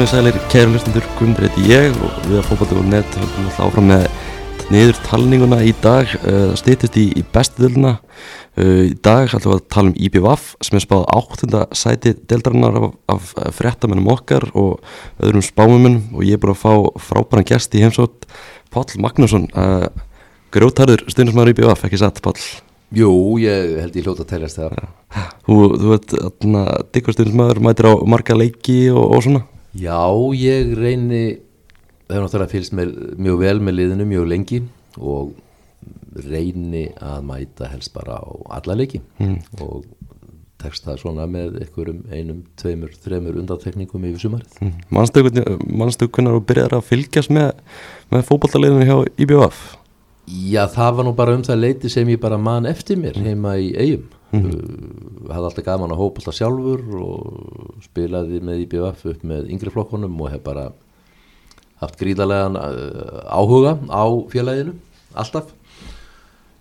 komið sælir kæru hlustundur, Guðmundur heiti ég og við að fókbalta úr net höfum alltaf áfram með niður talninguna í dag uh, það stýttist í, í bestu döluna uh, í dag ætlum við að tala um IBVF sem er spáð áttunda sæti deldarinnar af, af fréttamennum okkar og öðrum spámuminn og ég er bara að fá frábæran gest í heimsótt Pál Magnússon uh, grjótarður stundismæður IBVF, ekki satt Pál? Jú, ég held ég hljóta að teljast það. Þú, þú veit, diggur stundismæður mætir á marga leiki og, og svona Já, ég reyni það er náttúrulega fylgst með, mjög vel með liðinu mjög lengi og reyni að mæta helst bara á alla leiki mm. og tekst það svona með einhverjum einum, tveimur, þreimur undantekningum yfir sumarið. Mm. Mannstu hvernig þú byrjar að fylgjast með, með fókbaltaliðinu hjá IBF? Já, það var nú bara um það leiti sem ég bara man eftir mér heima í eigum. Mm -hmm. uh, hafði alltaf gaman að hópa alltaf sjálfur og spilaði með IBF upp með yngri flokkonum og hef bara haft gríðarlegan uh, áhuga á félaginu, alltaf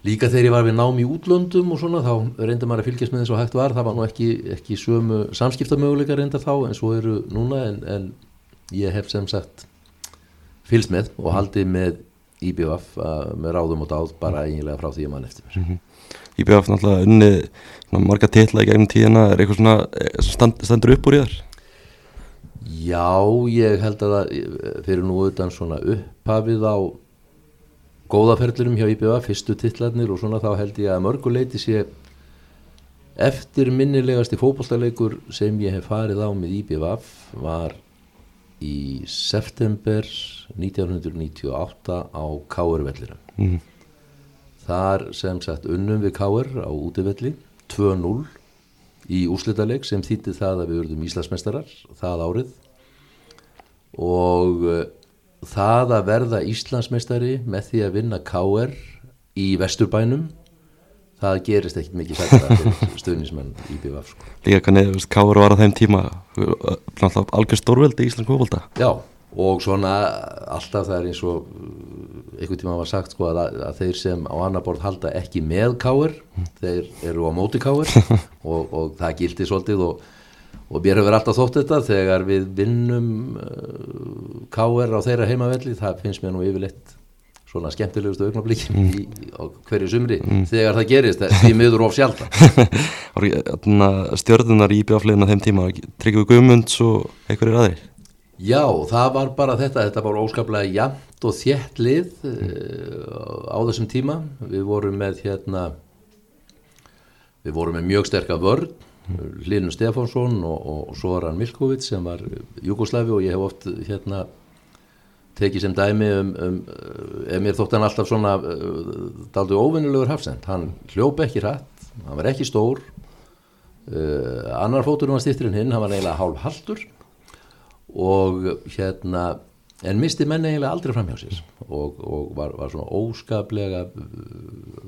líka þegar ég var við nám í útlöndum og svona þá reyndi maður að fylgjast með þess að hægt var, það var nú ekki, ekki sömu samskiptamöguleika reynda þá en svo eru núna en, en ég hef sem sagt fylgst með og haldið með IBF uh, með ráðum og dáð bara eiginlega frá því að mann eftir mér -hmm. IBF náttúrulega unni marga titla í gegnum tíðina er eitthvað svona eh, stand, standur upp úr í þar? Já, ég held að það fyrir nú utan svona upphafið á góðaferðlurum hjá IBF, fyrstu titlarnir og svona þá held ég að mörguleiti sé eftir minnilegasti fókbaltarleikur sem ég hef farið á með IBF var í september 1998 á Káurvellirum. Mm. Þar sem sagt unnum við Káur á útivelli 2-0 í úslitaleg sem þýtti það að við verðum Íslandsmeistarar það árið og uh, það að verða Íslandsmeistari með því að vinna K.R. í Vesturbænum það gerist ekkert mikið stöðnismenn í BVF sko. Líka kannið K.R. var á þeim tíma algjör stórveldi í Íslands kvöfalda Já og svona alltaf það er eins og einhvern tíma var sagt sko að, að þeir sem á annar borð halda ekki með káir þeir eru á móti káir og, og það gildi svolítið og, og mér hefur alltaf þótt þetta þegar við vinnum uh, káir á þeirra heimavelli það finnst mér nú yfirleitt svona skemmtilegustu augnablík mm. á hverju sumri mm. þegar það gerist því miður of sjálf Stjörðunar í bjáflegina þeim tíma Tryggvi Guðmunds og einhverjir aðri Já, það var bara þetta, þetta var óskaplega jæmt og þjætt lið uh, á þessum tíma. Við vorum með hérna, við vorum með mjög sterkar vörn, Linur Stefánsson og, og Soran Milkovic sem var Jugoslæfi og ég hef oft hérna tekið sem dæmi um, um ef mér þótt hann alltaf svona uh, daldu óvinnilegur hafsend. Hann hljóp ekki hratt, hann var ekki stór, uh, annar fótur var stýttir en hinn, hann var eiginlega hálf haldur og hérna en misti menni eiginlega aldrei fram hjá sér. Og, og var, var svona óskaplega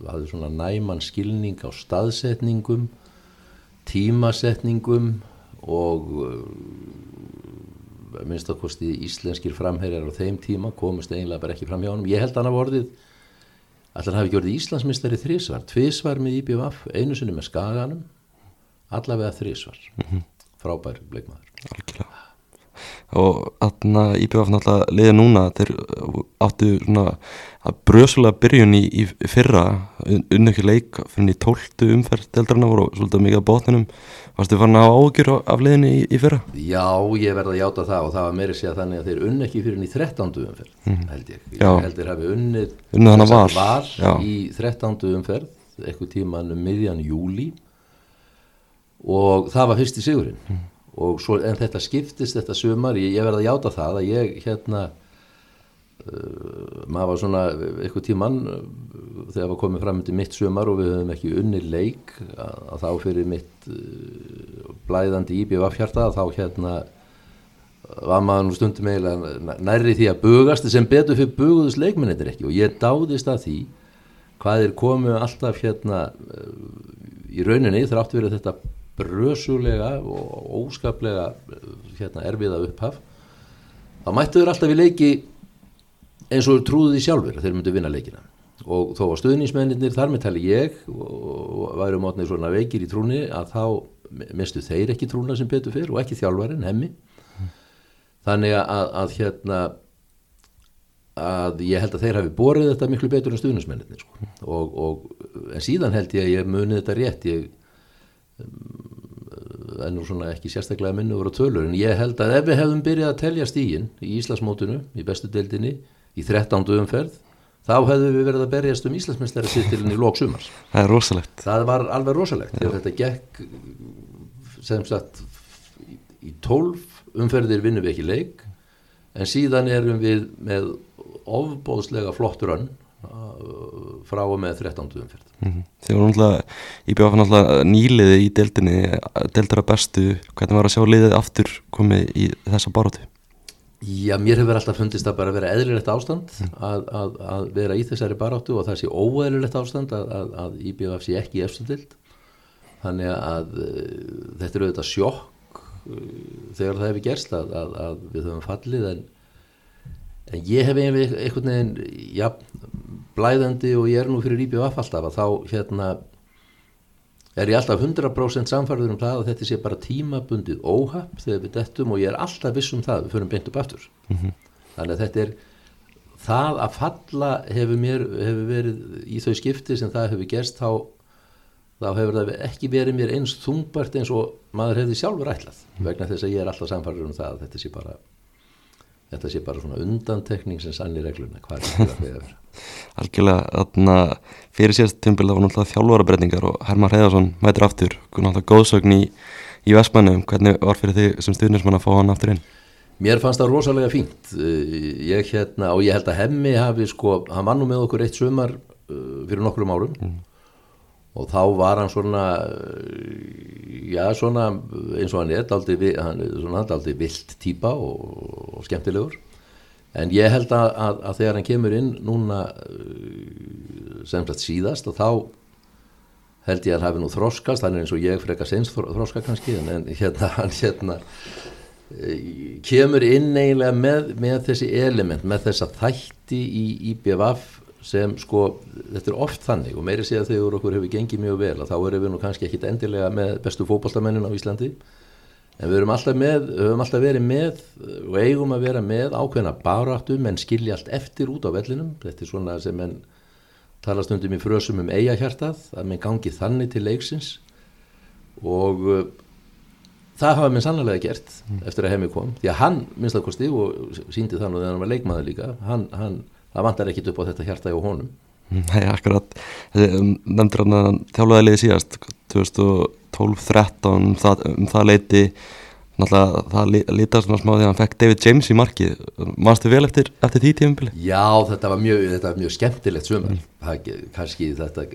hafði svona næman skilning á staðsetningum tímasetningum og minnst að kosti íslenskir framherjar á þeim tíma komist eiginlega bara ekki fram hjá hann ég held að hann hafa orðið allar hafi orðið Íslandsmistari þrísvar tvísvar með IBVF, einu sinni með Skaganum allavega þrísvar -hmm. frábær bleikmaður algjörlega og þarna IBF náttúrulega liðið núna þeir áttu svona að brösulega byrjun í, í fyrra unnökki leik fyrir í tóltu umferð deldrarna voru svolítið mikið á botninum. Varstu farin að hafa ágjur af liðinni í, í fyrra? Já, ég verði að játa það og það var meiri segja þannig að þeir unnökki fyrir í þrettándu umferð mm. held ég, ég held þeir hafi unnið unnið var, var í þrettándu umferð eitthvað tíman um miðjan júli og það var fyrst í sigurinn. Mm og svo, en þetta skiptist þetta sumar, ég, ég verði að játa það að ég hérna uh, maður var svona eitthvað tíman uh, þegar var komið fram til mitt sumar og við höfum ekki unni leik að, að þá fyrir mitt uh, blæðandi íbjöf afhjarta að þá hérna var maður nú stundum eiginlega nærri því að bugast sem betur fyrir buguðus leikminn þetta er ekki. Og ég dáðist að því hvað er komið alltaf hérna uh, í rauninni þrátt verið þetta brösulega og óskaplega hérna, erfiða upphaf þá mættu þeir alltaf í leiki eins og trúðu því sjálfur þeir myndu vinna leikina. Og þó að stuðnismennir þar með tali ég og væru mótnið svona veikir í trúni að þá mistu þeir ekki trúna sem betur fyrr og ekki þjálfarinn hemmi. Þannig að, að hérna að ég held að þeir hafi borið þetta miklu betur en stuðnismenninni sko. og, og, en síðan held ég að ég muni þetta rétt. Ég er nú svona ekki sérstaklega minni voru tölur en ég held að ef við hefðum byrjað að telja stígin í Íslasmótinu, í bestu deildinni í 13. umferð þá hefðum við verið að berjast um Íslandsmennstæri sittilinn í lóksumars. Það er rosalegt. Það var alveg rosalegt þegar þetta gekk sem sagt í 12 umferðir vinnum við ekki leik en síðan erum við með ofbóðslega flottur önn uh, frá og með 13. umferð. Mm -hmm. Þegar hún alltaf, ég bjóða alltaf nýliði í deildinni, deildara bestu, hvernig var að sjá liðið aftur komið í þessa barótu? Já, mér hefur alltaf fundist að bara vera eðlilegt ástand mm. að, að, að vera í þessari barótu og það sé óeðlilegt ástand að, að IBF sé ekki í eftirdild. Þannig að uh, þetta er auðvitað sjokk uh, þegar það hefur gerst að við höfum fallið en en ég hef einhvern veginn já, blæðandi og ég er nú fyrir IBF alltaf að þá hérna er ég alltaf 100% samfarður um það að þetta sé bara tímabundið óhapp þegar við dettum og ég er alltaf viss um það við förum beint upp aftur mm -hmm. þannig að þetta er það að falla hefur, mér, hefur verið í þau skipti sem það hefur gerst þá, þá hefur það ekki verið mér eins þungbart eins og maður hefði sjálfur ætlað vegna þess að ég er alltaf samfarður um það að þetta sé bara þetta sé bara svona undantekning sem sannir regluna hvað er þetta að vera Algjörlega, þarna fyrir sérst tímbil það var náttúrulega þjálfurabredningar og Hermar Heiðarsson mætir aftur, náttúrulega góðsögn í, í Vestmannu, hvernig var fyrir því sem stuðnismann að fá hann aftur inn? Mér fannst það rosalega fínt. Ég hérna, og ég held að Hemmi hafi sko, hann var nú með okkur eitt sömar uh, fyrir nokkrum árum. Mm og þá var hann svona já svona eins og hann er aldrei, hann er aldrei vilt týpa og, og skemmtilegur. En ég held að, að, að þegar hann kemur inn núna sem sagt síðast og þá held ég að hafi nú þroskast hann er eins og ég frekar senst þroska kannski en, hérna hann hérna kemur inn eiginlega með, með þessi element með þessa þætti í IBVF sem sko, þetta er oft þannig og meiri sé að þegar okkur hefur gengið mjög vel þá erum við nú kannski ekkit endilega með bestu fókbaltamennin á Íslandi. En við erum alltaf með, höfum alltaf verið með og eigum að vera með ákveðna baráttu menn skilja allt eftir út á vellinum. Þetta er svona sem menn talast undum í frösum um eigahjartað að menn gangi þannig til leiksins. Og uh, það hafa menn sannlega gert mm. eftir að hemi kom. Því að hann minnst að kosti og síndi þannig að hann var leikmaður líka hann, hann það vantar ekkit upp á þetta hjarta og honum. Nei, akkurat, um, nefndur hann að þjálfaði liði síðast 2012-13 um um það leiti. Náttúrulega það lítast svona smá því að hann fekk David James í markið. Mannstu vel eftir, eftir því tífumbili? Já, þetta var mjög, þetta var mjög skemmtilegt sumar, mm. kannski þetta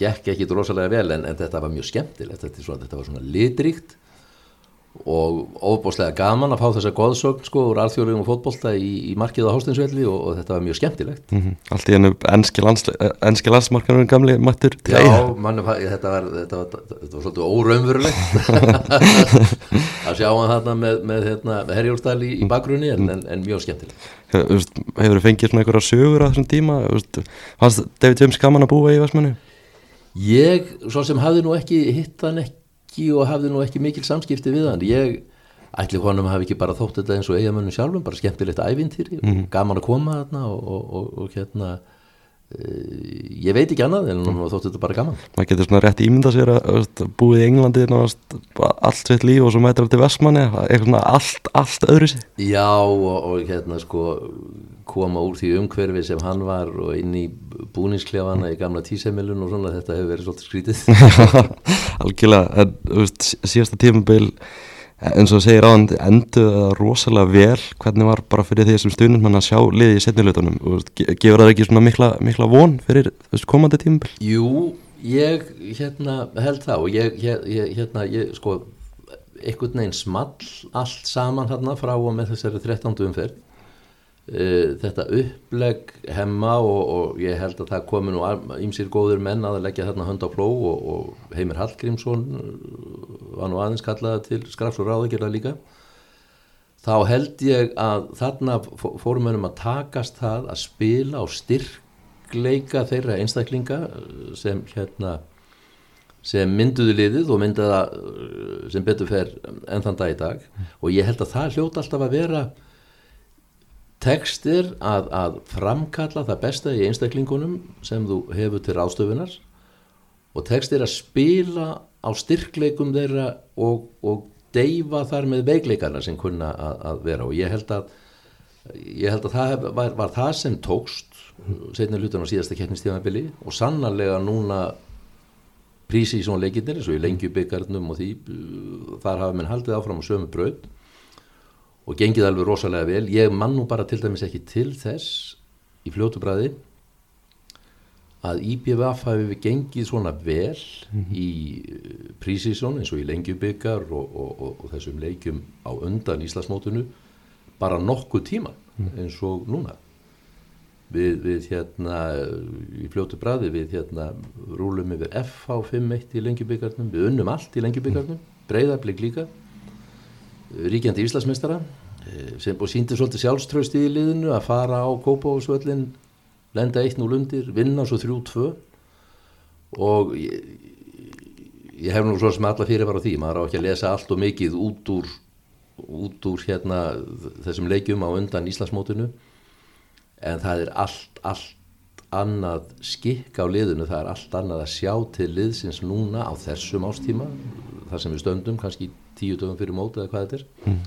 gekk ekki rosalega vel en, en þetta var mjög skemmtilegt. Þetta, svona, þetta var svona litríkt og ofbúslega gaman að fá þessa goðsögn sko úr alþjóðlegum og fótbolta í, í markið á Hástinsvelli og, og þetta var mjög skemmtilegt mm -hmm. Allt í ennum ennski lands, landsmarkanum gamli mættur Já, mann, þetta, var, þetta, var, þetta var svolítið óraunverulegt að sjá hann þarna með, með hérna, herjólstæl í, í bakgrunni en, en, en mjög skemmtilegt Hefur þið fengið svona einhverja sögur á þessum tíma? Fannst David James gaman að búa í Vestmannu? Ég, svo sem hafði nú ekki hitt hann ekki ekki og hafði nú ekki mikil samskipti við hann ég ætli honum hafi ekki bara þótt þetta eins og eigamönnum sjálfum, bara skemmtilegt ævintýri mm -hmm. gaman að koma þarna og, og, og, og hérna ég veit ekki annað en hann þótt þetta bara gaman. Maður getur svona rétt ímynda sér að búið í Englandi allt sveitt líf og svo mætir í Vestmanni eitthvað svona allt, allt öðru sig já og hérna sko koma úr því umhverfi sem hann var og inn í búningsklefana í gamla tísemilun og svona þetta hefur verið svolítið skrítið. Algjörlega, en síðasta tímabil eins og segir áðan enduða rosalega vel hvernig var bara fyrir því sem stundum hann að sjá liði í setnilutunum og gefur það ekki svona mikla, mikla von fyrir veist, komandi tímabil? Jú, ég hérna, held það og ég, ég hérna, ég sko einhvern veginn small allt saman hérna frá og með þessari 13. umferð Uh, þetta uppleg hemma og, og ég held að það komi nú ímsýr góður menn að leggja þarna hönd á pló og, og Heimir Hallgrímsson uh, var nú aðeins kallaða til skrafs og ráðagjörða líka. Þá held ég að þarna fórum við um að takast það að spila og styrkleika þeirra einstaklinga uh, sem hérna sem mynduðu liðið og myndaða sem betur fer enn þann dag í dag. Og ég held að það hljóta alltaf að vera tekstir að, að framkalla það besta í einstaklingunum sem þú hefur til ráðstöfunar og tekstir að spila á styrkleikum þeirra og, og deyfa þar með veikleikana sem kunna að, að vera. Og ég held að ég held að það hef, var, var það sem tókst setna hlutan á síðasta keppnistíðanabili og sannarlega núna prísi í svona leikinnir eins og í lengjubikardnum og því þar hafa menn haldið áfram á sömu bröð og gengið alveg rosalega vel. Ég mann nú bara til dæmis ekki til þess í fljótu bræði að IBVF hafi gengið svona vel mm -hmm. í prísísón eins og í lengjubikar og, og, og, og þessum leikjum á undan Íslasmótunu bara nokkuð tíma eins og núna. Við, við hérna í fljótu bræði við hérna rúlum yfir FH51 í lengjubikarnum. Við unnum allt í lengjubikarnum. Breyðarblik líka. Ríkjandi Íslasmestara sem búið síndi svolítið sjálfströst í liðinu að fara á Kópavósvöllin lenda 1-0 undir, vinna svo 3-2 og ég, ég hef nú svo sem alla fyrir var á því, maður á ekki að lesa allt og mikið út úr, út úr hérna þessum leikjum á undan Íslasmótinu en það er allt, allt annað skikk á liðinu, það er allt annað að sjá til liðsins núna á þessum ástíma, þar sem við stöndum kannski tíu dögum fyrir móti eða hvað þetta er. Mm.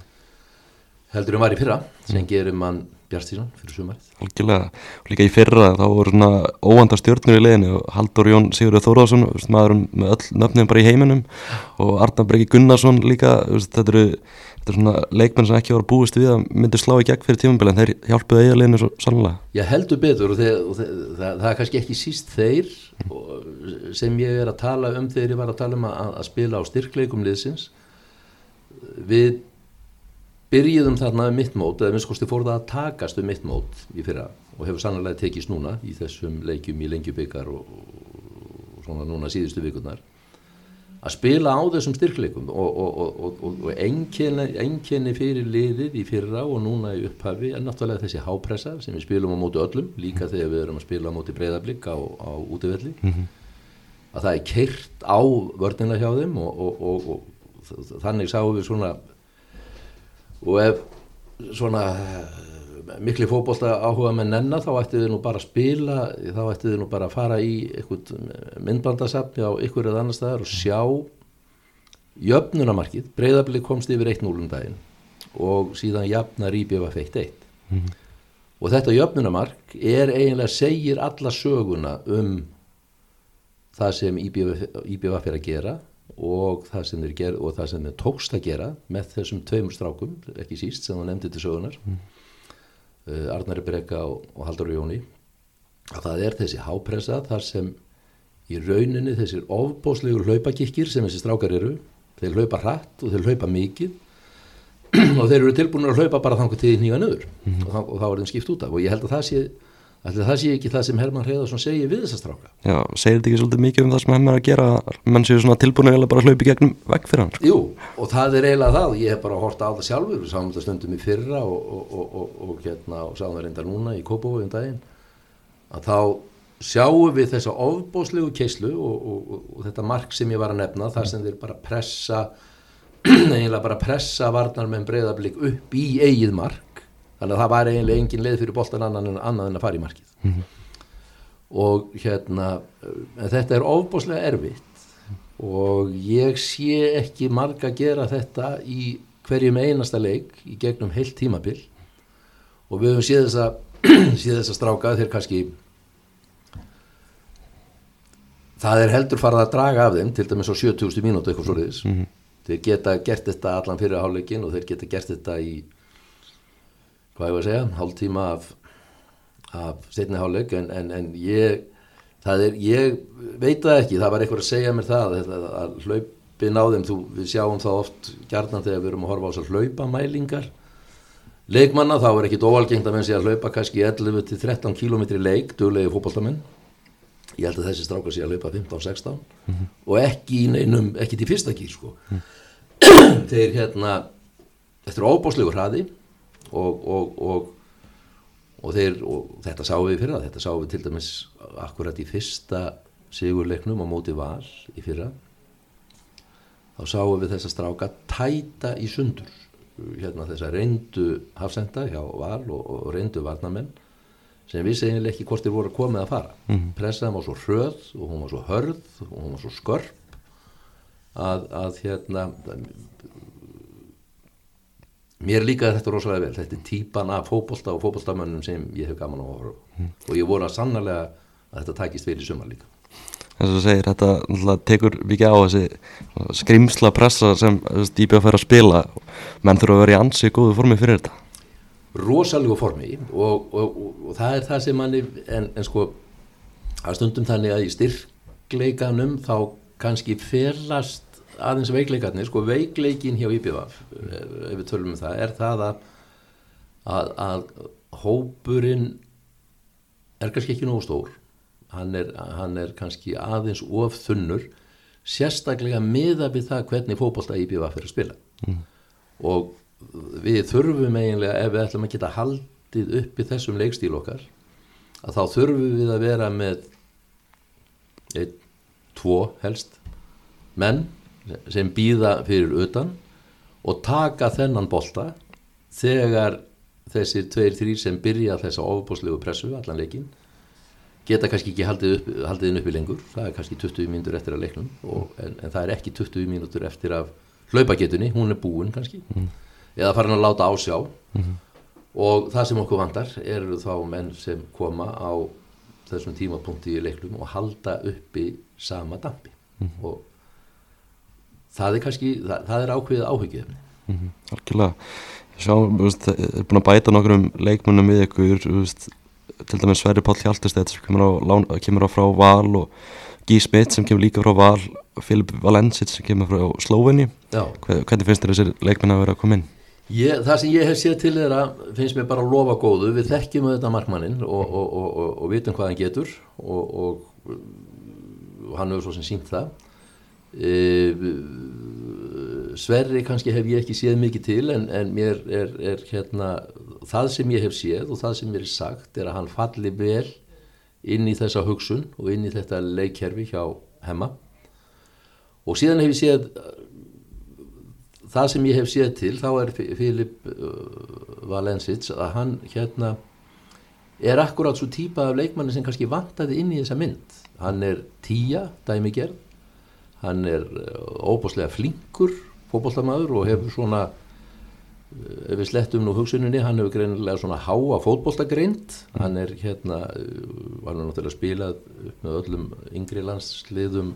Heldur um var í fyrra sem mm. gerir mann bjartísan fyrir sumarið. Algjörlega, líka í fyrra þá voru svona óvanda stjórnur í liðinu og Haldur Jón Sigurður Þóraðsson maðurum með öll nöfnum bara í heiminum og Arnar Breki Gunnarsson líka þetta eru, þetta eru svona leikmenn sem ekki voru búist við að myndir slá í gegn fyrir tímambili en þeir hjálpuðu eiga liðinu svo sannlega Já heldur betur og, þeir, og þeir, það, það er kannski ekki síst þeir sem ég er að tala um þegar ég var að tala um að, að spila á styrkleikum liðsins. Við byrjuðum þarna um mitt mót eða minnst kosti fór það að takast um mitt mót í fyrra og hefur sannlega tekist núna í þessum leikjum í lengjubikar og, og svona núna síðustu vikurnar að spila á þessum styrkleikum og, og, og enginni fyrir liðið í fyrra og núna í upphafi er náttúrulega þessi hápressa sem við spilum á móti öllum líka þegar við erum að spila á móti breyðablík á, á útivelli mm -hmm. að það er keirt á vörnina hjá þeim og þannig sáum við svona og ef svona eh, miklu fókbólta áhuga með nenna þá ætti þið nú bara að spila þá ætti þið nú bara að fara í myndbandasafni á ykkur eða annar staðar og sjá jöfnunamarkið, breyðabilið komst yfir 1-0 um daginn og síðan jafnar íbjöfa feitt eitt. Mm -hmm. og þetta jöfnunamark er eiginlega segir alla söguna um það sem íbjöfa fyrir að gera og það sem þeir ger og það sem þeir tókst að gera með þessum tveimur strákum, ekki síst sem þú nefndi til sögunar mm. uh, Arnari Breka og, og Haldur Jóni að það er þessi hápressa þar sem í rauninni þessir ofbóslegur hlaupakikkir sem þessi strákar eru þeir hlaupa hratt og þeir hlaupa mikið og þeir eru tilbúin að hlaupa bara þannig til nýja nöður mm. og, og þá er þeim skipt út af og ég held að það sé Ætli það sé ekki það sem Herman Hreðarsson segir við þessa stráka. Já, segir þetta ekki svolítið mikið um það sem Herman er að gera, menn séu svona tilbúin að bara hlaupi gegnum vekk fyrir hann. Sko. Jú, og það er eiginlega það, ég hef bara horta á það sjálfur, við sáum þetta stundum í fyrra og, og, og, og hérna, og sáum það reynda núna í Kópavói um daginn, að þá sjáum við þessa ofbóslegu keislu og þetta mark sem ég var að nefna, þar sem þeir bara pressa, eiginlega bara pressa varnar með breyðablík upp í eigið mark þannig að það var eiginlega engin leið fyrir boltan annan en annað en að fara í markið mm -hmm. og hérna þetta er ofbáslega erfitt og ég sé ekki marga gera þetta í hverjum einasta leik í gegnum heilt tímabil og við höfum séð þessa séð þessa stráka þeir kannski það er heldur farað að draga af þeim til dæmis á 70.000 mínútu eitthvað svoleiðis mm -hmm. þeir geta gert þetta allan fyrir áleikin og þeir geta gert þetta í hvað ég var að segja, hálf tíma af, af setni hálfleik en, en, en ég, er, ég veit það ekki, það var eitthvað að segja mér það að, að hlaupin á þeim, þú, við sjáum það oft gjarnan þegar við erum að horfa á þessar hlaupamælingar. Leikmanna, þá er ekkit óalgengt að menn sé að hlaupa kannski 11-13 km leik, döglegi fókbaltamenn ég held að þessi strákar sé að hlaupa 15-16 mm -hmm. og ekki í neinum, ekki til fyrsta kýr sko. Mm. þeir hérna, þetta er óbáslegur hraði og, og, og, og þeir, þetta sáum við fyrir það, þetta sáum við til dæmis akkurat í fyrsta sigurleiknum á móti val í fyrra þá sáum við þessa stráka tæta í sundur hérna þessa reyndu hafsenda hjá val og, og reyndu varnamenn sem vissi eiginlega ekki hvort þeir voru að koma að fara mm -hmm. pressaðum var svo hröð og hún var svo hörð og hún var svo skörp að, að hérna mér líkaði þetta rosalega vel. Þetta er típan af fókbólta og fókbóltamönnum sem ég hef gaman á að horfa mm. og ég voru að sannlega að þetta takist vel í sumar líka. Eins og segir, þetta tekur mikið á þessi skrimsla pressa sem Íbjá fær að spila. Menn þurfa að vera í ansi góðu formi fyrir þetta. Rosalegu formi. Og, og, og, og það er það sem manni en, en sko að stundum þannig að í styrkleikanum þá kannski felast aðeins veikleikarnir, sko veikleikin hjá IPVF, ef við tölum um það er það að að, að hópurinn er kannski ekki nógu stór hann er, hann er kannski aðeins of þunnur sérstaklega miða við það hvernig fókbólta IPVF er að spila mm. og við þurfum eiginlega ef við ætlum að geta haldið upp í þessum leikstíl okkar að þá þurfum við að vera með einn, tvo helst menn sem býða fyrir utan og taka þennan bolta þegar þessir tveir, þrýr sem byrja þessa ofbúslegu pressu allan leikin geta kannski ekki haldið, upp, haldið inn upp í lengur. Það er kannski 20 mínútur eftir að leiknum og, en, en það er ekki 20 mínútur eftir af hlaupagetunni, hún er búin kannski. Mm eða farin að láta ásjá mm -hmm. og það sem okkur vandar eru þá menn sem koma á þessum tímapunkti í leiklum og halda uppi sama dampi. Mm -hmm. og það er kannski, það, það er ákveðið áhugjöfni mm -hmm. Algjörlega Sjá, það er búin að bæta nokkur um leikmunum við ykkur veist, til dæmis Sverri Páll Hjaltestedt sem kemur á, kemur á frá Val og Guy Smith sem kemur líka frá Val Filip Valensic sem kemur frá Sloveni hvernig finnst þér þessir leikmenn að vera að koma inn? Ég, það sem ég hef séð til þeirra finnst mér bara að lofa góðu, við þekkjum þetta markmannin og, og, og, og vitum hvað hann getur og hann hefur svo sem sínt það Sverri kannski hef ég ekki séð mikið til en, en mér er, er hérna það sem ég hef séð og það sem mér er sagt er að hann falli vel inn í þessa hugsun og inn í þetta leikkerfi hjá hemma. Og síðan hef ég séð það sem ég hef séð til þá er Filip uh, Valensic að hann hérna er akkurát svo típa af leikmanni sem kannski vantaði inn í þessa mynd. Hann er tíja, dæmigerð hann er óbúslega flinkur fótbollamadur og hefur svona uh, ef við slettum nú hugsuninni hann hefur greinilega svona háa fótbollagreind hann er hérna var náttúrulega spilað með öllum yngri landsliðum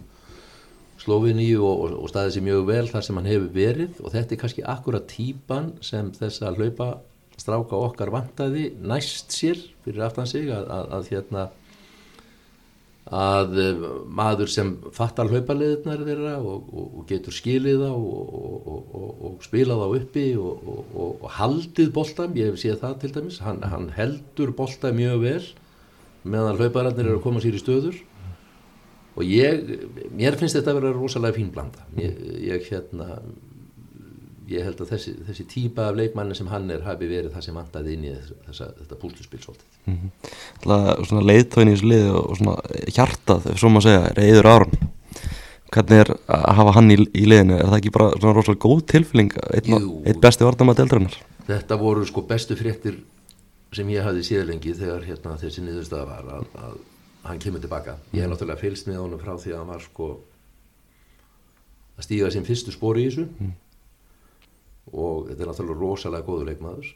Sloveníu og, og, og staðið sér mjög vel þar sem hann hefur verið. Og þetta er kannski akkurat típan sem þess að hlaupa stráka okkar vantaði næst sér fyrir aftan sig að, að, að hérna að eh, maður sem fattar hlaupaleðunar þeirra og, og getur skilið þá og spila þá uppi og haldið boltam, ég hef séð það til dæmis, hann, hann heldur bolta mjög vel meðan hlaupararnir eru að koma sér í stöður. Og ég, mér finnst þetta að vera rosalega fín blanda. Ég, ég hérna ég held að þessi, þessi típa af leikmanni sem hann er hafi verið það sem vandaði inn í þessa, þetta púsluspil svolítið. Mm -hmm. Svona leiðtóin í þessu lið og svona hjartað, ef svo maður segja, er eður árun hvernig er að hafa hann í, í liðinu, er það ekki bara svona rosalega góð tilfylling, eitt besti vartam að deildrannar? Þetta voru sko bestu fréttir sem ég hafði síðan lengi þegar hérna þessi niðurstaða var að, að hann kemur tilbaka. Ég hef náttúrulega fylst með honum frá því að hann var sko að stíga sem fyrstu spóri í þessu. Mm. Og þetta er náttúrulega rosalega góður leikmaður.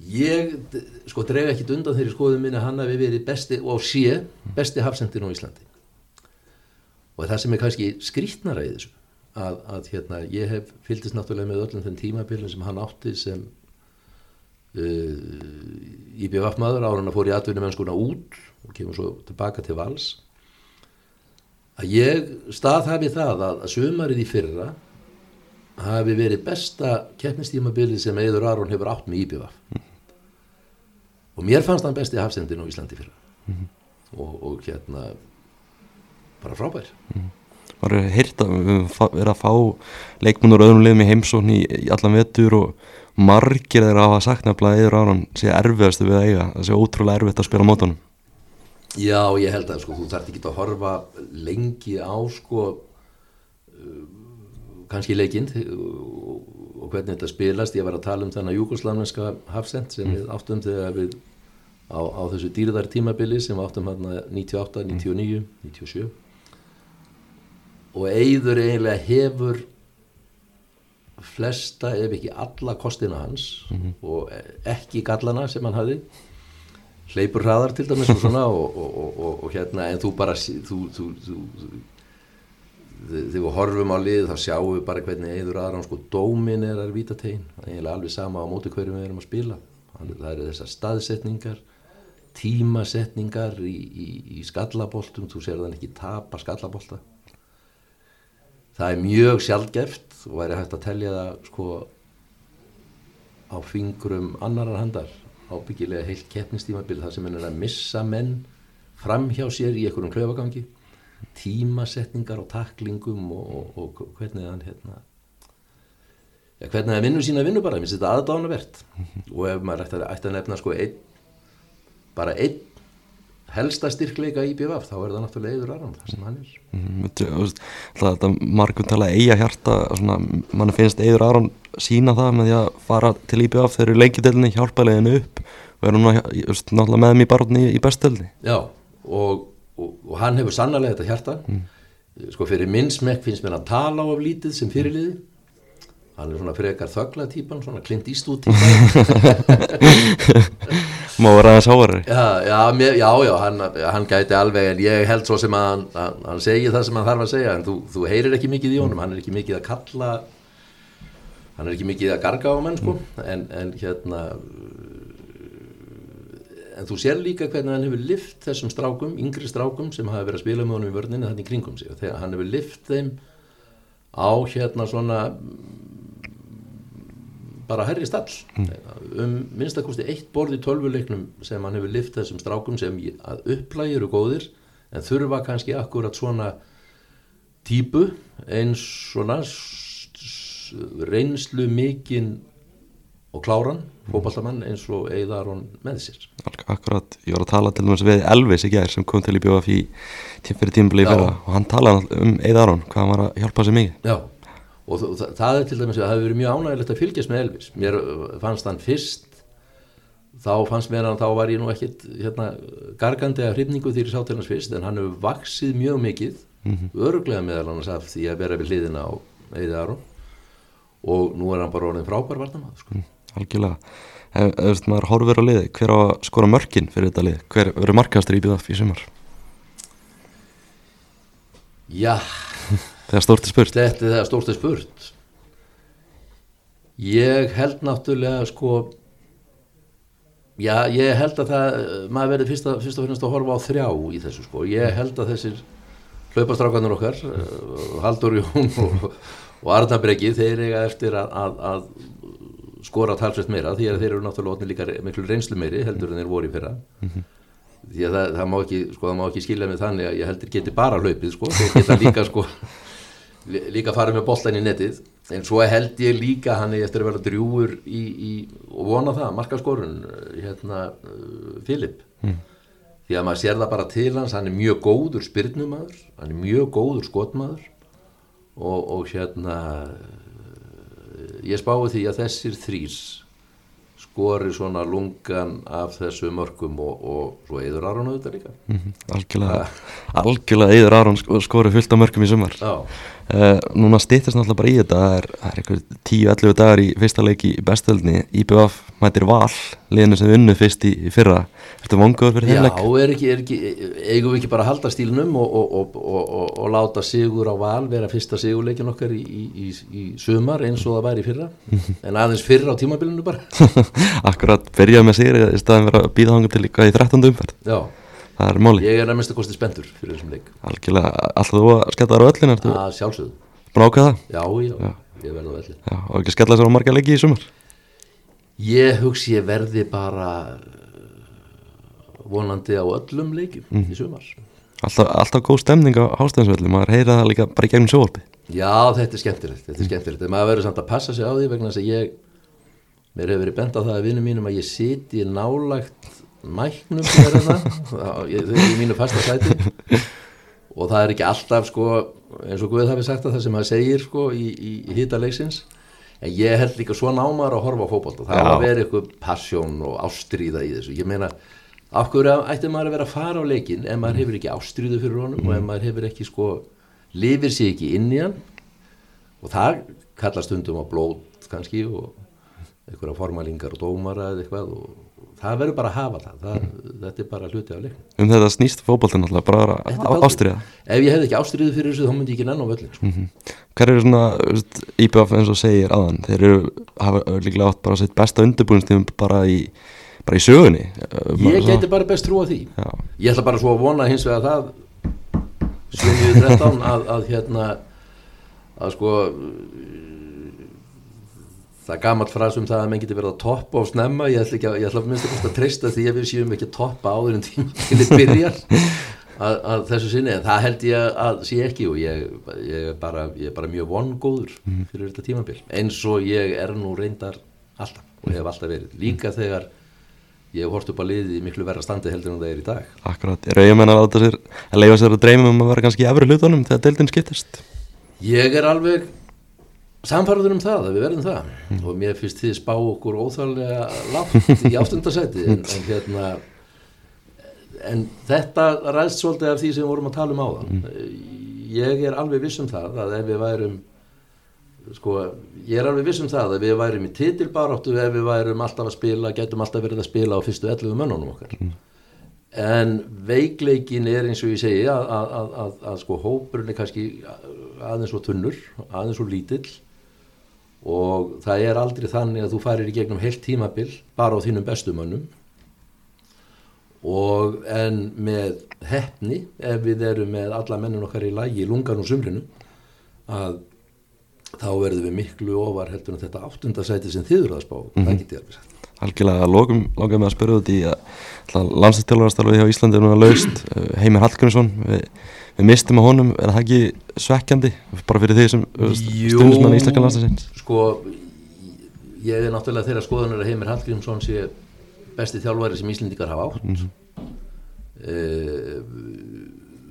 Ég sko dref ekki undan þeirri skoðum minna hann að við verið besti og sé besti hafsendin á Íslandi. Og það sem er kannski skrítnara í þessu að, að hérna ég hef fylgist náttúrulega með öllum þenn tímabilin sem hann átti sem uh, IBF maður ára hann að fór í atvinnum ennskuna út og kemur svo tilbaka til vals. Að ég staðhafi það að, að sömarið í fyrra hafi verið besta keppnistímabilið sem Eður Aron hefur átt með Íbjöfaf mm. og mér fannst hann besti hafsendin á Íslandi fyrra mm. og, og hérna bara frábær mm. Var það hýrt að við erum að fá leikmunur öðrum liðum í heimsókn í, allan vettur og margir þeirra hafa sagt nefnilega Eður Aron sé erfiðastu við að eiga það sé ótrúlega erfiðt að spila mótunum Já, ég held að sko, þú þarf ekki að horfa lengi á sko kannski leikinn og, hvernig þetta spilast. Ég var að tala um þennan júkoslavneska hafsend sem við áttum þegar við á, á þessu dýrðar tímabili sem við áttum hérna 98, 99 97 og Eyður eiginlega hefur flesta ef ekki alla kostina hans og ekki gallana sem hann hafði. Hleypur hraðar til dæmis og svona og, og, og, og hérna en þú bara þú, þú, þú þegar við horfum á lið þá sjáum við bara hvernig Eður Aron sko dómin er að víta tegin. Eiginlega alveg sama á móti hverju við erum að spila. Það eru þessar staðsetningar tímasetningar í, í, í skallaboltum. Þú sér þann ekki tapa skallabolta. Það er mjög sjaldgeft og væri hægt að telja það sko á fingrum annarar handar. Ábyggilega heilt keppnistímabil þar sem hann er að missa menn fram hjá sér í einhverjum klöfagangi tímasetningar og taklingum og, og, og hvernig hann hérna ja, hvernig hann vinnur sína vinnu bara, mér finnst þetta aðdánavert og ef maður ætti að, ætti að nefna sko einn bara einn helsta styrkleika í BVF þá er það náttúrulega Eður Aron þar sem hann er. Mm, alltaf þetta margum tala eiga hjarta svona, mann finnst Eidur Aron sína það með því að fara til IBF þeir eru lengidelinni hjálpaleginu upp og er veist, náttúrulega með þeim í barni í bestöldni Já, og, og, og hann hefur sannarlega þetta hjarta. Sko fyrir minn smekk finnst mér að tala á af lítið sem fyrirliði hann er svona frekar þögla típan svona klint ístúð típan má vera aðeins háari já, já, mér, já, já hann, hann gæti alveg en ég held svo sem að hann, hann, hann segi það sem hann þarf að segja en þú, þú heyrir ekki mikið í honum. Hann er ekki mikið að kalla hann er ekki mikið að garga á menn sko. En, en hérna en þú sér líka hvernig hann hefur lift þessum strákum, yngri strákum sem hafa verið að spila með honum í vörninni þannig kringum sig. Og þegar hann hefur lift þeim á hérna svona bara herri stall. Um minnstakosti eitt borð í tölvuleiknum sem hann hefur lift þessum strákum sem að upplægi eru góðir en þurfa kannski akkurat svona típu eins svona reynslu mikinn og kláran fótballtamann eins og Eiðaron með sér Ak- Akkurat, ég var að tala til dæmis við Elvis í gær sem kom til í tím fyrir tímabili í fyrra og hann talaði um Eidur Aron hvað hann var að hjálpa sér mikið Já, og það, það er til dæmis að það hefur verið mjög ánægilegt að fylgjast með Elvis. Mér uh, fannst hann fyrst, þá fannst mér hann, þá var ég nú ekkit hérna, gargandi að hrifningu því ég sá til hans fyrst, en hann hefur vaksið mjög mikið, öruglega meðal annars af því að vera við hliðina á Eði Aron og nú er hann bara orðin frábær varnamaður. Sko. Algjörlega. Ef, ef maður horfir á liði, hver á að skora mörkin fyrir þetta lið, hver verður markastur í BF í sumar? Já, þegar stórt er spurt. Þetta er það stórt er spurt. Ég held náttúrulega sko Já, ég held að það maður verður fyrst, og finnst að horfa á þrjá í þessu sko, ég held að þessir hlaupastrákanur okkar uh, Haldur Jón og, og Arna Breki, þeir eiga eftir að, að, að skora talsveit meira því að þeir eru náttúrulega miklu reynslu meiri heldur en þeir voru í fyrra. Því að það, það, má ekki, sko, ekki skilja með þannig að ég heldur geti bara hlaupið sko, þeir geta líka sko lí- líka farið með boltan í netið. En svo held ég líka hann eftir að vera drjúur í, í, og vona það, markaskorun hérna, uh, Filip. Því að maður sér það bara til hans hann er mjög góður spyrnumadur hann er mjög góður skotmaður og, og hérna ég spái því að þessir þrýrs skori svona lungan af þessu mörkum og, og svo eður Aron auðvitað líka. Mhm, algjörlega, algjörlega Eidur Aron sk- skori fullt af mörkum í sumar. Já, uh, núna stýttist náttúrulega bara í þetta það er, er einhver 10-11 dagar í fyrsta leik í bestöldni, IBF mætir Val, liðinu sem unnu fyrst í, í fyrra, ertu vonguður fyrir þeim Já, er ekki, er ekki, eigum við ekki bara að halda stílnum og, og, og, og, láta sigur á val vera fyrsta sigurleikin okkar í, í, í, í sumar eins og það væri í fyrra? En aðeins fyrra á tímabilinu bara. Akkurat, byrjaði með sigri í staðin vera að býða hanga til líka í 13. umferð? Já, það er máli, ég er að mista kosti spendur fyrir þessum leik. Algjörlega. Alltaf þú að skella þar á öllin, ertu? Að sjálfsögðu, búin að ákveða það? já, já, ég verði á velli Já, og ekki skella sér á marga leiki í sumar? Ég hugsi ég verði bara uh, vonandi á öllum leikjum í sumar. Alltaf, alltaf góð stemning á hástæðansvelli maður heyra það líka bara í gegnum sjóvarpi Já, þetta er skemmtilegt, þetta er skemmtilegt. En maður verður samt að passa sig á því vegna þess að ég mér hefur verið bent á það að vinnum mínum að ég siti nálægt mæknum sem er eru í mínu fasta sæti. Og það er ekki alltaf sko eins og Guð hafi sagt að það sem maður segir sko í, í, í hýtaleiksins en ég held líka svo námar að horfa á fókbólta það var að vera eitthvað passion og ástríða í þessu. Ég meina, af hverju ætti maður að vera að fara á leikin ef maður hefur ekki ástríðu fyrir honum og ef maður hefur ekki sko lifir sig ekki inn í hann? Og það kallast stundum á blót kannski og einhverja formalingar og dómara eða eitthvað og það verður bara að hafa það, það þetta er bara hluti af leiknum. Um þetta snýst fótboltin alltaf bara ástriða ef ég hefði ekki ástríðu fyrir þessu þá myndi ég ekki nenn á völlin sko. hver eru svona IBF eins og segir aðan þeir eru, hafa líklega átt bara sitt besta undirbúinstíðum bara í bara í sögunni. Ég geti bara best trú á því. Já, ég ætla bara svo að vona hins vegar það 7.13 að, að hérna að sko það er gamalt frás um það að menn geti verið að toppa og snemma, ég ætla ekki að, ég ætla að minnst að, treysta því að við séum ekki að toppa áður en tíma til þið byrjar. Að, að þessu sinni, en það held ég að sé ekki og ég, ég, er, bara, ég er bara mjög vongóður fyrir þetta tímabil. Eins og ég er nú reyndar alltaf og hef alltaf verið, líka þegar ég hef hort upp að liði í miklu verra standi heldur en það er í dag. Eigamenn að láta sér að leifa sér að dreyma um að vera kannski í efri hlutunum þegar deildin skiptist? Ég er alveg samfæraður um það að við verðum það. Og mér finnst þið spá okkur óþarlega látt í áttundasæti en, en hérna en þetta ræðst svolítið af því sem við vorum að tala um áðan. Ég er alveg viss um það að ef við værum sko, ég er alveg viss um það að við værum í titilbaráttu ef við værum alltaf að spila, getum alltaf verið að spila á fyrstu 11 mönnunum okkar. En veikleikin er eins og ég segi að, að, að, að, að sko hópurinn er kannski aðeins og tunnur, aðeins og lítill og það er aldrei þannig að þú farir í gegnum heilt tímabil bara á þínum bestu mönnum. Og en með hefni ef við erum með alla mennin okkar í lagi í lungan og sumrinu að þá verðum við miklu ofar heldur en þetta áttundasæti sem þið eru að spá, það get ég alveg sagt. Algjörlega lokum langaði með að spyrja út í að landstættjálfarastarfi hjá Íslandi er núna laust. Uh, Heimir Hallgrímsson við, við mistum á honum, er það ekki svekkjandi? Bara fyrir því sem stundismenn í Íslandska landstættjálfarastarfi sko ég er náttúrulega þeirra skoðunar að Heimir Hallgrímsson sé besti þjálfari sem Íslendingar hafa átt. Mm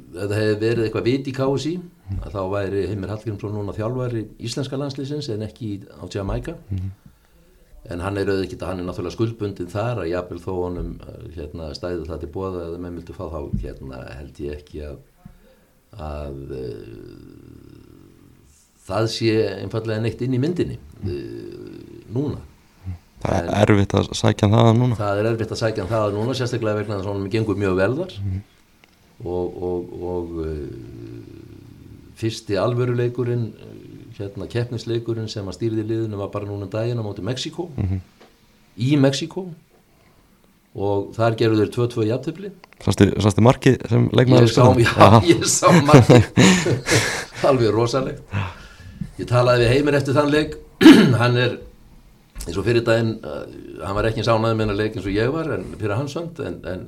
þetta hefði verið eitthvað vit í KSI að þá væri Heimir Hallgrímsson núna þjálfari íslenska landslýsins en ekki á Jamaica en hann er auðvitað, hann er náttúrulega skuldbundin þar að jafnvel þó honum uh, hérna, stæði það til bóða eða menn vildu fá þá hérna, held ég ekki að að uh, það sé einfallega neitt inn í myndinni uh, núna. Það er erfitt að sækja það núna. Það er erfitt að sækja það núna sérstaklega vegna þess að honum gengur mjög vel þar. Og, og, og uh, fyrsti alvöruleikurinn hérna keppnisleikurinn sem að stýrði liðinu var bara núna um daginn á móti Mexiko í Mexiko og þar gerðu þeir 2-2 jafntöfli sástu, markið sem ég leikmaður sá, já, ég sá margir alveg rosalegt. Ég talaði við heimir eftir þann leik. Hann er eins og fyrir daginn uh, hann var ekki eins ánæði með hennar leik eins og ég var en fyrir hans sönd en, en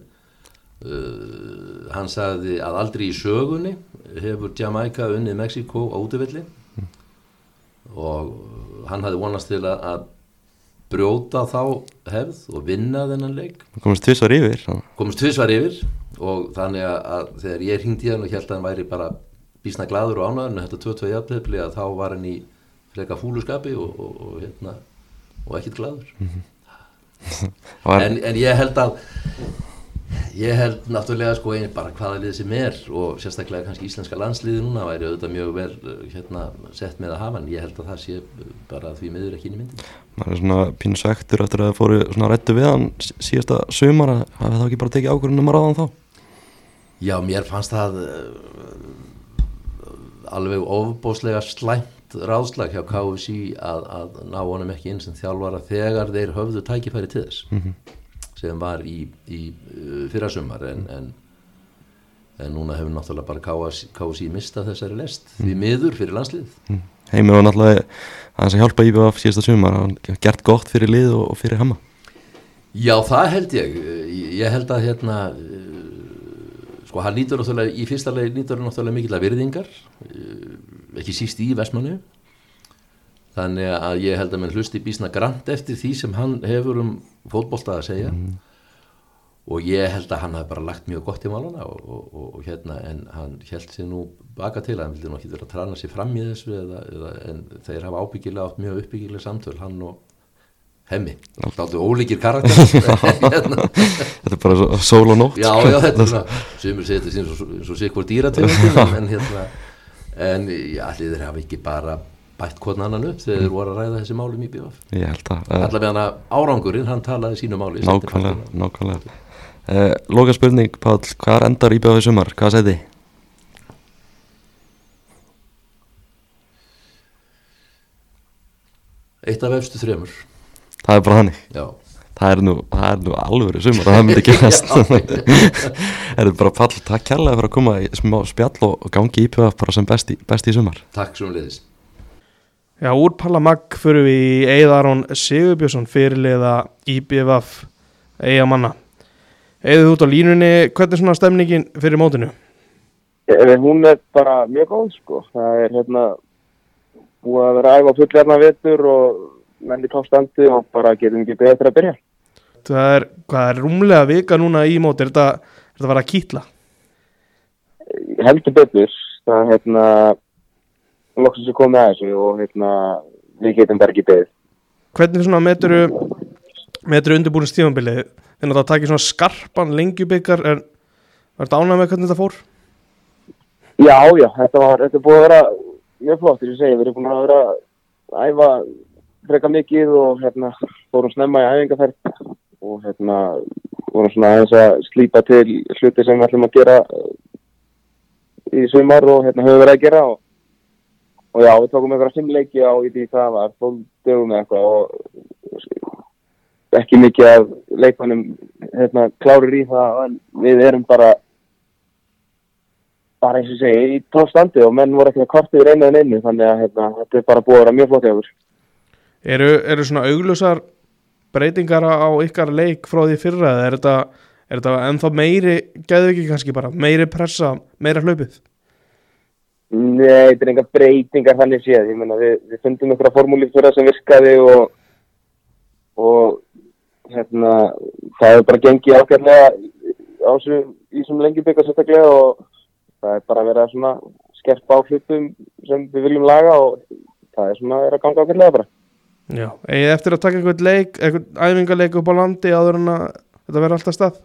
uh, hann sagði að aldrei í sögunni hefur Jamaica unnið Mexiko á útivilli og hann hafði vonast til að, að brjóta þá hefð og vinna þennan leik. Komist tvisvar yfir komist tvisvar yfir og þannig að, þegar ég hringdi hann og held að hann væri bara bísna gladur og ánæður en þetta 22 jafnleifli að þá var hann í freka fúluskapi og, og, og, hérna, og ekkit gladur Það var, en, en ég held að ég held náttúrulega sko einu bara hvaða lið sem er og sérstaklega kannski íslenska landsliði núna væri auðvitað mjög vel uh, hérna, sett með að hafa hann. Ég held að það sé bara því miður ekki inn í myndin maður er svona pínu svektur eftir að það fóru svona rættu við hann sí- síðasta sumar. Að hafa þá ekki bara tekið ákvörðunum að ráðan þá? Já, mér fannst það uh, alveg ofbóslega slæmt ráðslag hjá KFC að, að ná honum ekki inn sem þjálfara þegar þeir höfðu tækifæri til þess sem var í, í uh, fyrra sumar en, en, en núna hefur náttúrulega bara KFC mistað þessari lest því miður fyrir landslið Heimir var náttúrulega aðeins að hjálpa IBF síðasta sumar hann gert gott fyrir lið og, fyrir hemma Já, það held ég. Ég held að hérna, uh, sko, hann nýtur náttúrulega, í fyrsta leið nýtur hann náttúrulega mikill að virðingar, uh, ekki síst í Vestmannu. Þannig að ég held að menn hlusti býsna grant eftir því sem hann hefur um fótbolta að segja. og ég held að hann hafi bara lagt mjög gott í máluna og, og, og, og hérna en hann held sér nú baka til hann vildi nú ekki vera að trana sér fram í þessu eða, eða, en þeir hafa ábyggilega átt mjög uppbyggilega samtöl hann og hemmi, alltaf ólíkir karakter hérna. Þetta er bara svo- sól og nótt já, sko. já, þetta er svona sumur segir þetta eins og, eins og sikkur dýrategundin en hérna en allir þeir hafa ekki bara bætt hvern annan upp þegar þeir voru að ræða þessi málum í BF Ég held að uh, allavega árangurinn, hann talaði sínu máli Nákvæmlega, nákvæmlega. Uh, Loka spurning, Páll, hvað endar íbjöðu sumar? Hvað segði? eitt af efstu þremur. Það er bara hannig já, Það er nú, það er nú alvöru sumar Það myndi gerast. Það er bara Páll, takk kærlega fyrir að koma í smá spjall og og gangi íbjöða bara sem besti, besti í sumar. Takk svo um leiðis Já, úr Pallamagg fyrir við í Eiðarón Sigurbjörnsson fyrirliða IBVF Eigamanna. Eða út á línunni, hvernig er svona stemningin fyrir mótinu? Eh, Hún er bara mjög góð sko. Það er hérna búið að vera æfa fulli hérna vetur og menn í toppstandi og bara getum ekki til að byrja. Það er, hvað er rúmlega vika núna í móti, er þetta, að fara að kýtla? Heldur betur, það er hérna loksins er komið að þessu og hérna við getum bara ekki beðið. Hvernig svona meturu, meturu undirbúin stífambilið? Þegar það takir svona skarpan lengjubikar, er, þetta ánægð með hvernig þetta fór? Já, já, þetta var, þetta búið að vera mjög flott, þess að segja, við erum búin að vera að æfa freka mikið og hérna fórum snemma í æfingarferð og hérna vorum svona aðeins að slípa til hluti sem við ætlum að gera í sumar og hérna höfum verið að gera og, og já, við tókum einhverja fimm leiki á í því það var, tólf dögum eða eitthvað og ekki mikið af leikmannum hérna klárir í það en við erum bara bara eins og segi, í tónstandi og menn voru ekki að kortið einu en einu þannig að hérna, þetta er bara búið að vera mjög flott okkur. Eru, eru svona auglusar breytingar á ykkar leik frá því fyrra eða er þetta, er þetta ennþá meiri, gæðu ekki kannski bara, meiri pressa, meira hlaupið? Nei, þetta er enga breytingar þannig séð, ég meina við, við fundum einhverja það sem virkaði og, og hérna, það hefur bara gengið ágætlega á þessu, í þessum lengi byggja sérstaklega og það er bara verið að svona skerpa á hlutum sem við viljum laga og það er svona er að ganga ágætlega bara. Já, eigið eftir að taka einhvern leik, einhvern æfingaleik upp á landi áður en að þetta verður alltaf stað?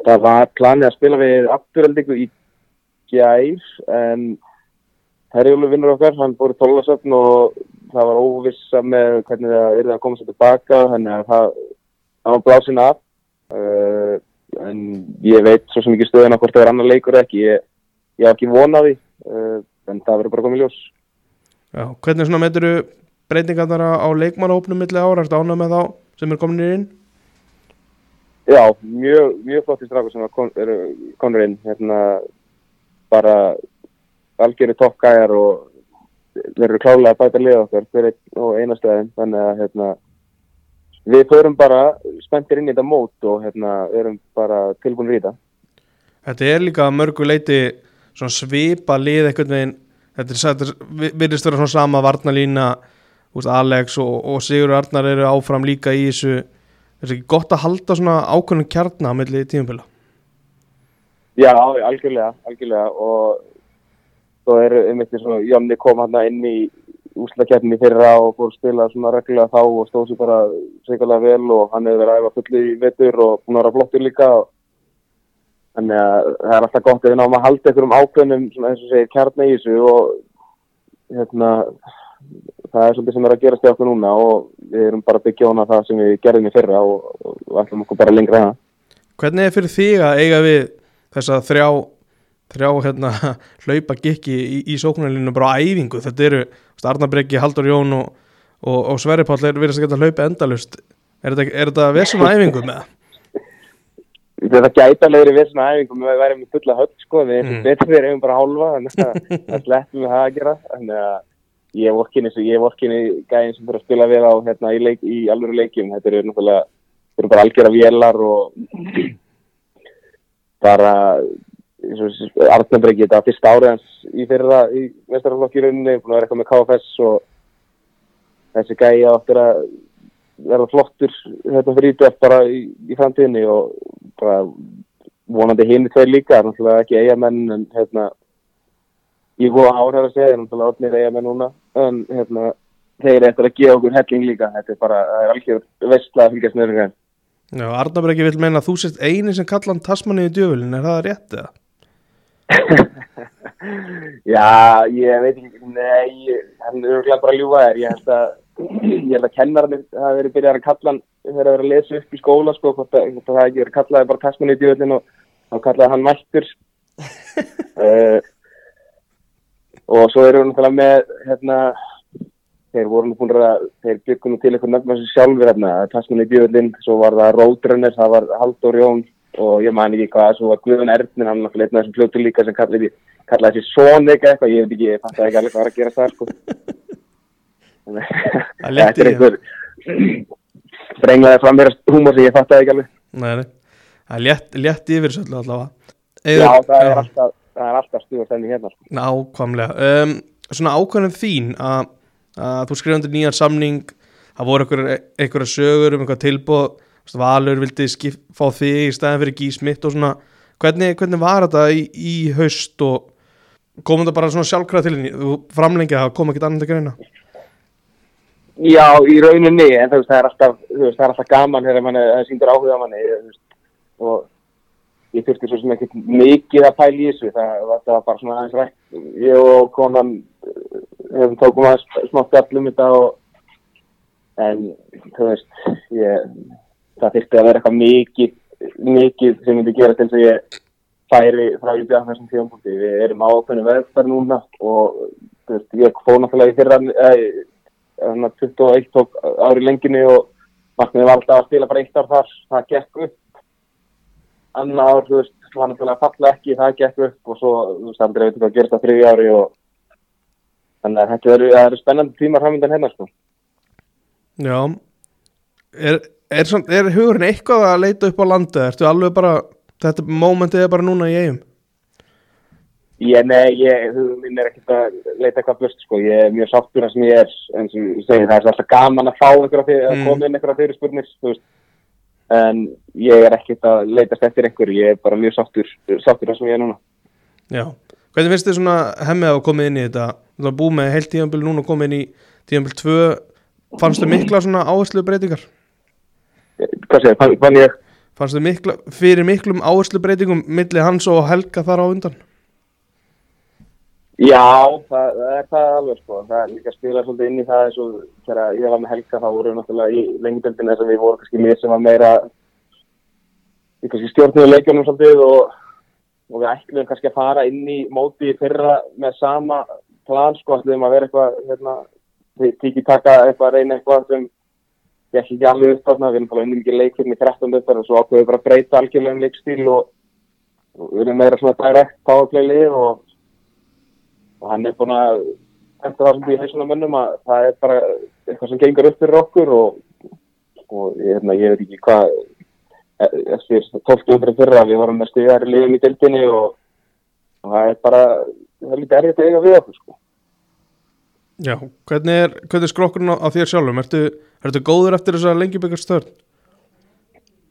Það var planið að spila við afturöldingu í gær en Herjólu vinnur okkar, hann búið tólasöfn og það var óvissa með hvernig það yrði að koma sér tilbaka þannig að það, það var blásin af. Uh, en ég veit svo sem ekki stöðina hvort það er annar leikur ekki ég, ég haf ekki vonað því uh, en það verður bara komið ljós. Já, hvernig svona meturu breytingarnar á á leikmannahópnum milli ára, ertu ánægð með þá sem er komin inn? Já, mjög, mjög flotti strákur sem eru konur inn. Hérna bara algjöru toppgæjar og þeir eru klálega að bæta liða okkar fyrir einastæðin þannig að hérna við förum bara spenntir inn í þetta mót og hérna erum bara tilbúin í þetta. Þetta er líka mörgu leiti svipa lið veginn. Þetta þetta virðist vera svona sama varnalína úst, Alex og, og Sigur Arnar eru áfram líka í þessu. Er ekki gott að halda svona ákveðnum kjarna melli tímabila Já, algjörlega, algjörlega og svo er einmitt eins og Jonni kom hann inn í úslakeppni fyrra og fór að spila svona reglulega þá og stóð sér bara sikarlega vel og hann hefur verið að æfa fulli í vetur og búin að vera flottur líka þannig að það er alltaf gott að við náum að halda einhverjum ákveðnum svona eins og segir kjarni í þessu og hérna það er svolítið sem er að gerast í okkur núna og við erum bara byggja hana það sem við gerðum í fyrra og, og ætlum okkur bara lengra það. Hvernig er fyrir þig að eiga við þessa þrjá þrjá hérna hlaupa gikki í, í sóknarlinu bara á æfingu þetta eru Arnabrekki, Haldur Jón og, og, og Sverri Páll er verið að geta hlaupa endalust er þetta, er þetta vesum á æfingu með það? þetta gæti alveg verið við svona æfingum við værim með fulla höll sko við erum Mm. betur við erum bara hálfa þannig að það sleppum við það að gera þannig að ég er vorkinni ég er vorkinni gæðin sem fyrir að spila við á hérna í, leik, í alvöru leikjum þetta eru náttúrulega þetta eru bara og bara eins og Arnabreiki þetta var fyrsta árið hans í fyrra í rauninni búin að vera eitthvað með KFS og þessi gæði áttur að verða flottur hérna fyrir IBF bara í, í framtíðinni og bara vonandi hinn tveir líka, náttúrulega ekki eigamenn en hérna ég góða hefur að segja, náttúrulega orðnir eigamenn núna en hérna þeir eftir að gefa okkur helling líka, þetta er bara, það er algjör vestla að fylgjast með þeirra Já, Arnabergi vil meina að þú sést eini sem kalla hann Tasmanni í djöfulin, er það rétt eða? Já, ég veit ekki, nei, hann er örgulega bara að ljúga þér, ég held að, ég held að kennarinn hafi verið byrjað að kalla hann þegar að vera að lesa upp í skóla, sko, hvort að, það ekki verið kallaði bara tasman í djöðlinn og þá kallaði hann mættur. uh, og svo erum við náttúrulega með, hérna, þeir voru nú búin að, þeir byggum nú til eitthvað nöfnum þessu sjálfur, hérna, tasman í djöðlinn, svo var það Ródrenner, það var Halldór Jón og ég man ekki hvað, svo var Guðun Erfnin, hann náttúrulega einn af þessum fljótu líka sem kallaði, kallaði þessi Sónik eitthvað, ég veit ekki, ég fatt ekki alveg hvað var að gera það, sko. Það létti Þetta er einhver brenglaði fram mér húmor sem ég fatt ekki alveg. Nei, það létt yfir svolítið allavega. Já, það er alltaf, alltaf stuð að, þú skrifandi nýjan samning það voru einhverjar sögur um Þú veist, Valur vildi skip, fá þig í staðin fyrir gísmitt og svona. Hvernig, hvernig var þetta í, í haust og komum þetta bara svona sjálfkraða til henni þú framlengið að koma ekkert annað til greina. Já, í rauninni, en veist, það er alltaf, það er alltaf gaman þegar mann síndur áhuga manni, og ég þurfti svo sem ekkert mikið að pæla í þessu, það, það var bara svona aðeins rætt, ég og konan hefum tókum aðeins smátt allum þetta og, en, þú veist, ég, það þurfti að vera eitthvað mikið, mikið sem myndi gera til þess að ég færi frá í björn þessum tíðanbúti, við erum ákveðinu veðferð núna og, þú veist, ég fóð náttúrulega í fyrra, þannig að 21 tók ári lenginni og markmiði var alltaf að spila bara eitt ár þar, það gekk upp. Annar ár, þú veist, var náttúrulega að falla ekki, það gekk upp og svo, þú veist, aldrei veitum hvað gerist á þriði ári og þannig að þetta eru, eru spennandi tímar framöndan hérna, sko. Já. Er, er, er hugurinn eitthvað að leita upp á landi ertu alveg bara, þetta momentið er bara núna í eigum Ég, nei, ég, minn er ekkert að leita eitthvað blöst, sko, ég er mjög sáttur það sem ég er, eins og ég segi, það er alltaf gaman að fá einhverja fyrir, Mm. að koma inn einhverja fyrir spurnir, þú veist, en ég er ekkert að leitast eftir einhverju, ég er bara mjög sáttur, sáttur það sem ég er núna. Já, hvernig finnst þið svona hemmið að koma inn í þetta? Þú búið með heilt tíðanbíl núna og koma inn í tíðanbíl 2 fannstu mikla svona áherslu breytingar Hvað segir, fann, fann ég? fannstu mikla, fyrir miklum áherslu breytingum milli hans og Helga þar á undan? Já, það, það er það alveg sko, það er líka að spila svolítið inn í það eins og þegar ég var með Helga þá vorum við náttúrulega í lengdeldinu þess að við vorum kannski mér sem var meira í kannski stjórnum og, við ætlum kannski að fara inn í móti fyrra með sama plan sko, ætlum að vera eitthvað hérna, tíki taka eitthvað að reyna eitthvað sem ég ekki alveg upp þarna, við erum bara unnum ekki leikir með 13 uppar og svo ákveðum við bara að breyta algjörlega um leikstíl og, og við erum meira svona direct powerplay lið og og hann er búin að eftir það sem við heisum á mönnum að það er bara eitthvað sem gengur upp fyrir okkur og, og ég, hérna, ég veit ekki hvað eftir 12 umfyrir fyrra við vorum með stigar í liðum í dildinni og, og það er bara það er lítið erfitt að eiga við okkur sko. Já, hvernig er, hvernig er skrokkurinn á, á þér sjálfum? Ertu, ertu góður eftir þess að lengi byggja störn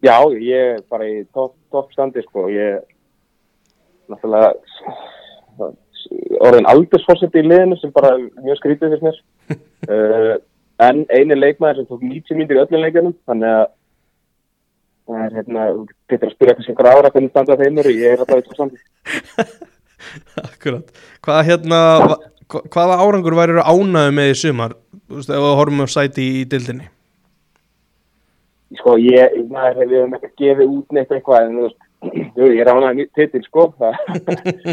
Já, ég er bara í topp top standi sko, ég náttúrulega orðin aldursforsetti í liðinu sem bara mjög skrítið fyrir mér. Uh, en eini leikmaður sem tók 90 mínútur í öllum leikjunum þannig að það er hérna, þú getur að spyrja kannski einhver ára hvernig standa þeim eru, ég er alltaf topp standi. Akkurat, hvað hérna hva, hvaða árangur væri ánæðu með í sumar, þú veist, ef við horfum á sæti í, í dildinni sko ég, maður við hefum ekki gefið út neitt eitthvað en þú veist, jú, ég ránaði titil sko, það,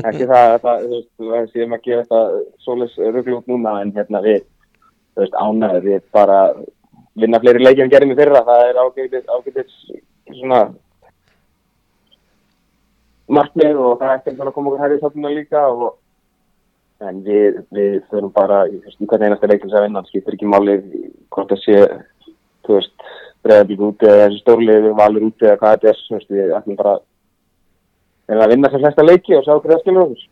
ekki það þú veist, það séum að gefa þetta solis rugglu út núna en hérna við, þú ánæður við bara vinna fleiri leikið en gerðum í fyrra, það er ágætis svona markmið og það er ekki að koma okkur hægri þáttina líka og en við, við þurfum bara í, hvern einasta leikin sem vinna, það skiptir ekki máli hvort það sé, þú veist bregðarbík úti eða þessi stórlið valur úti eða hvað þetta er, veist, við ætlum bara að vinna sem flesta leiki og sjá hverja skilur okkur.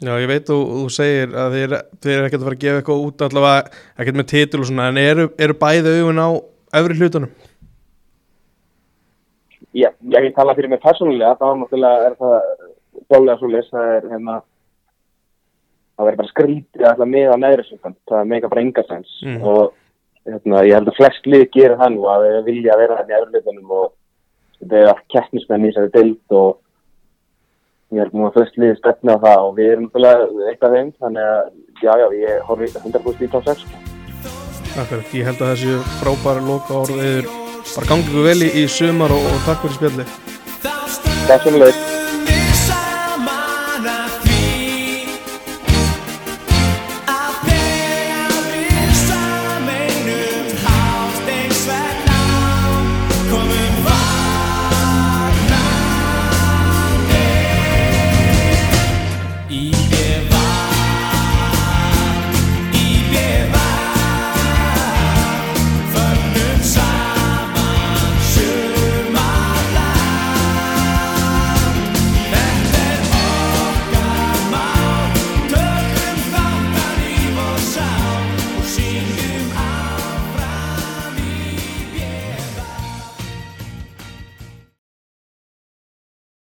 Já, ég veit og þú segir að þið er, er ekkert að fara að gefa eitthvað út allavega ekkert með titil og svona en eru, eru bæði augun á, efri hlutunum ég, ég tala fyrir mig persónulega þá náttúrulega er það bólega svo list það er hérna það verður bara skrítið að ætla með á neðri sjöfn það er mega bara enga sens Mm. og hérna, ég held að flest lið gerir það nú að vilja vera hérna í öðruleitunum og þetta er allt keppnismenn í þessari dild og ég held nú að flest lið stefna á það og við erum náttúrulega eitthvað þeim þannig að já já ég horfi 100% í top 6 sko. Akkurat, ég held að þessi frábæra loka orð eður bara gangi ykkur vel í, í sumar og, og takk fyrir spjalli svona leið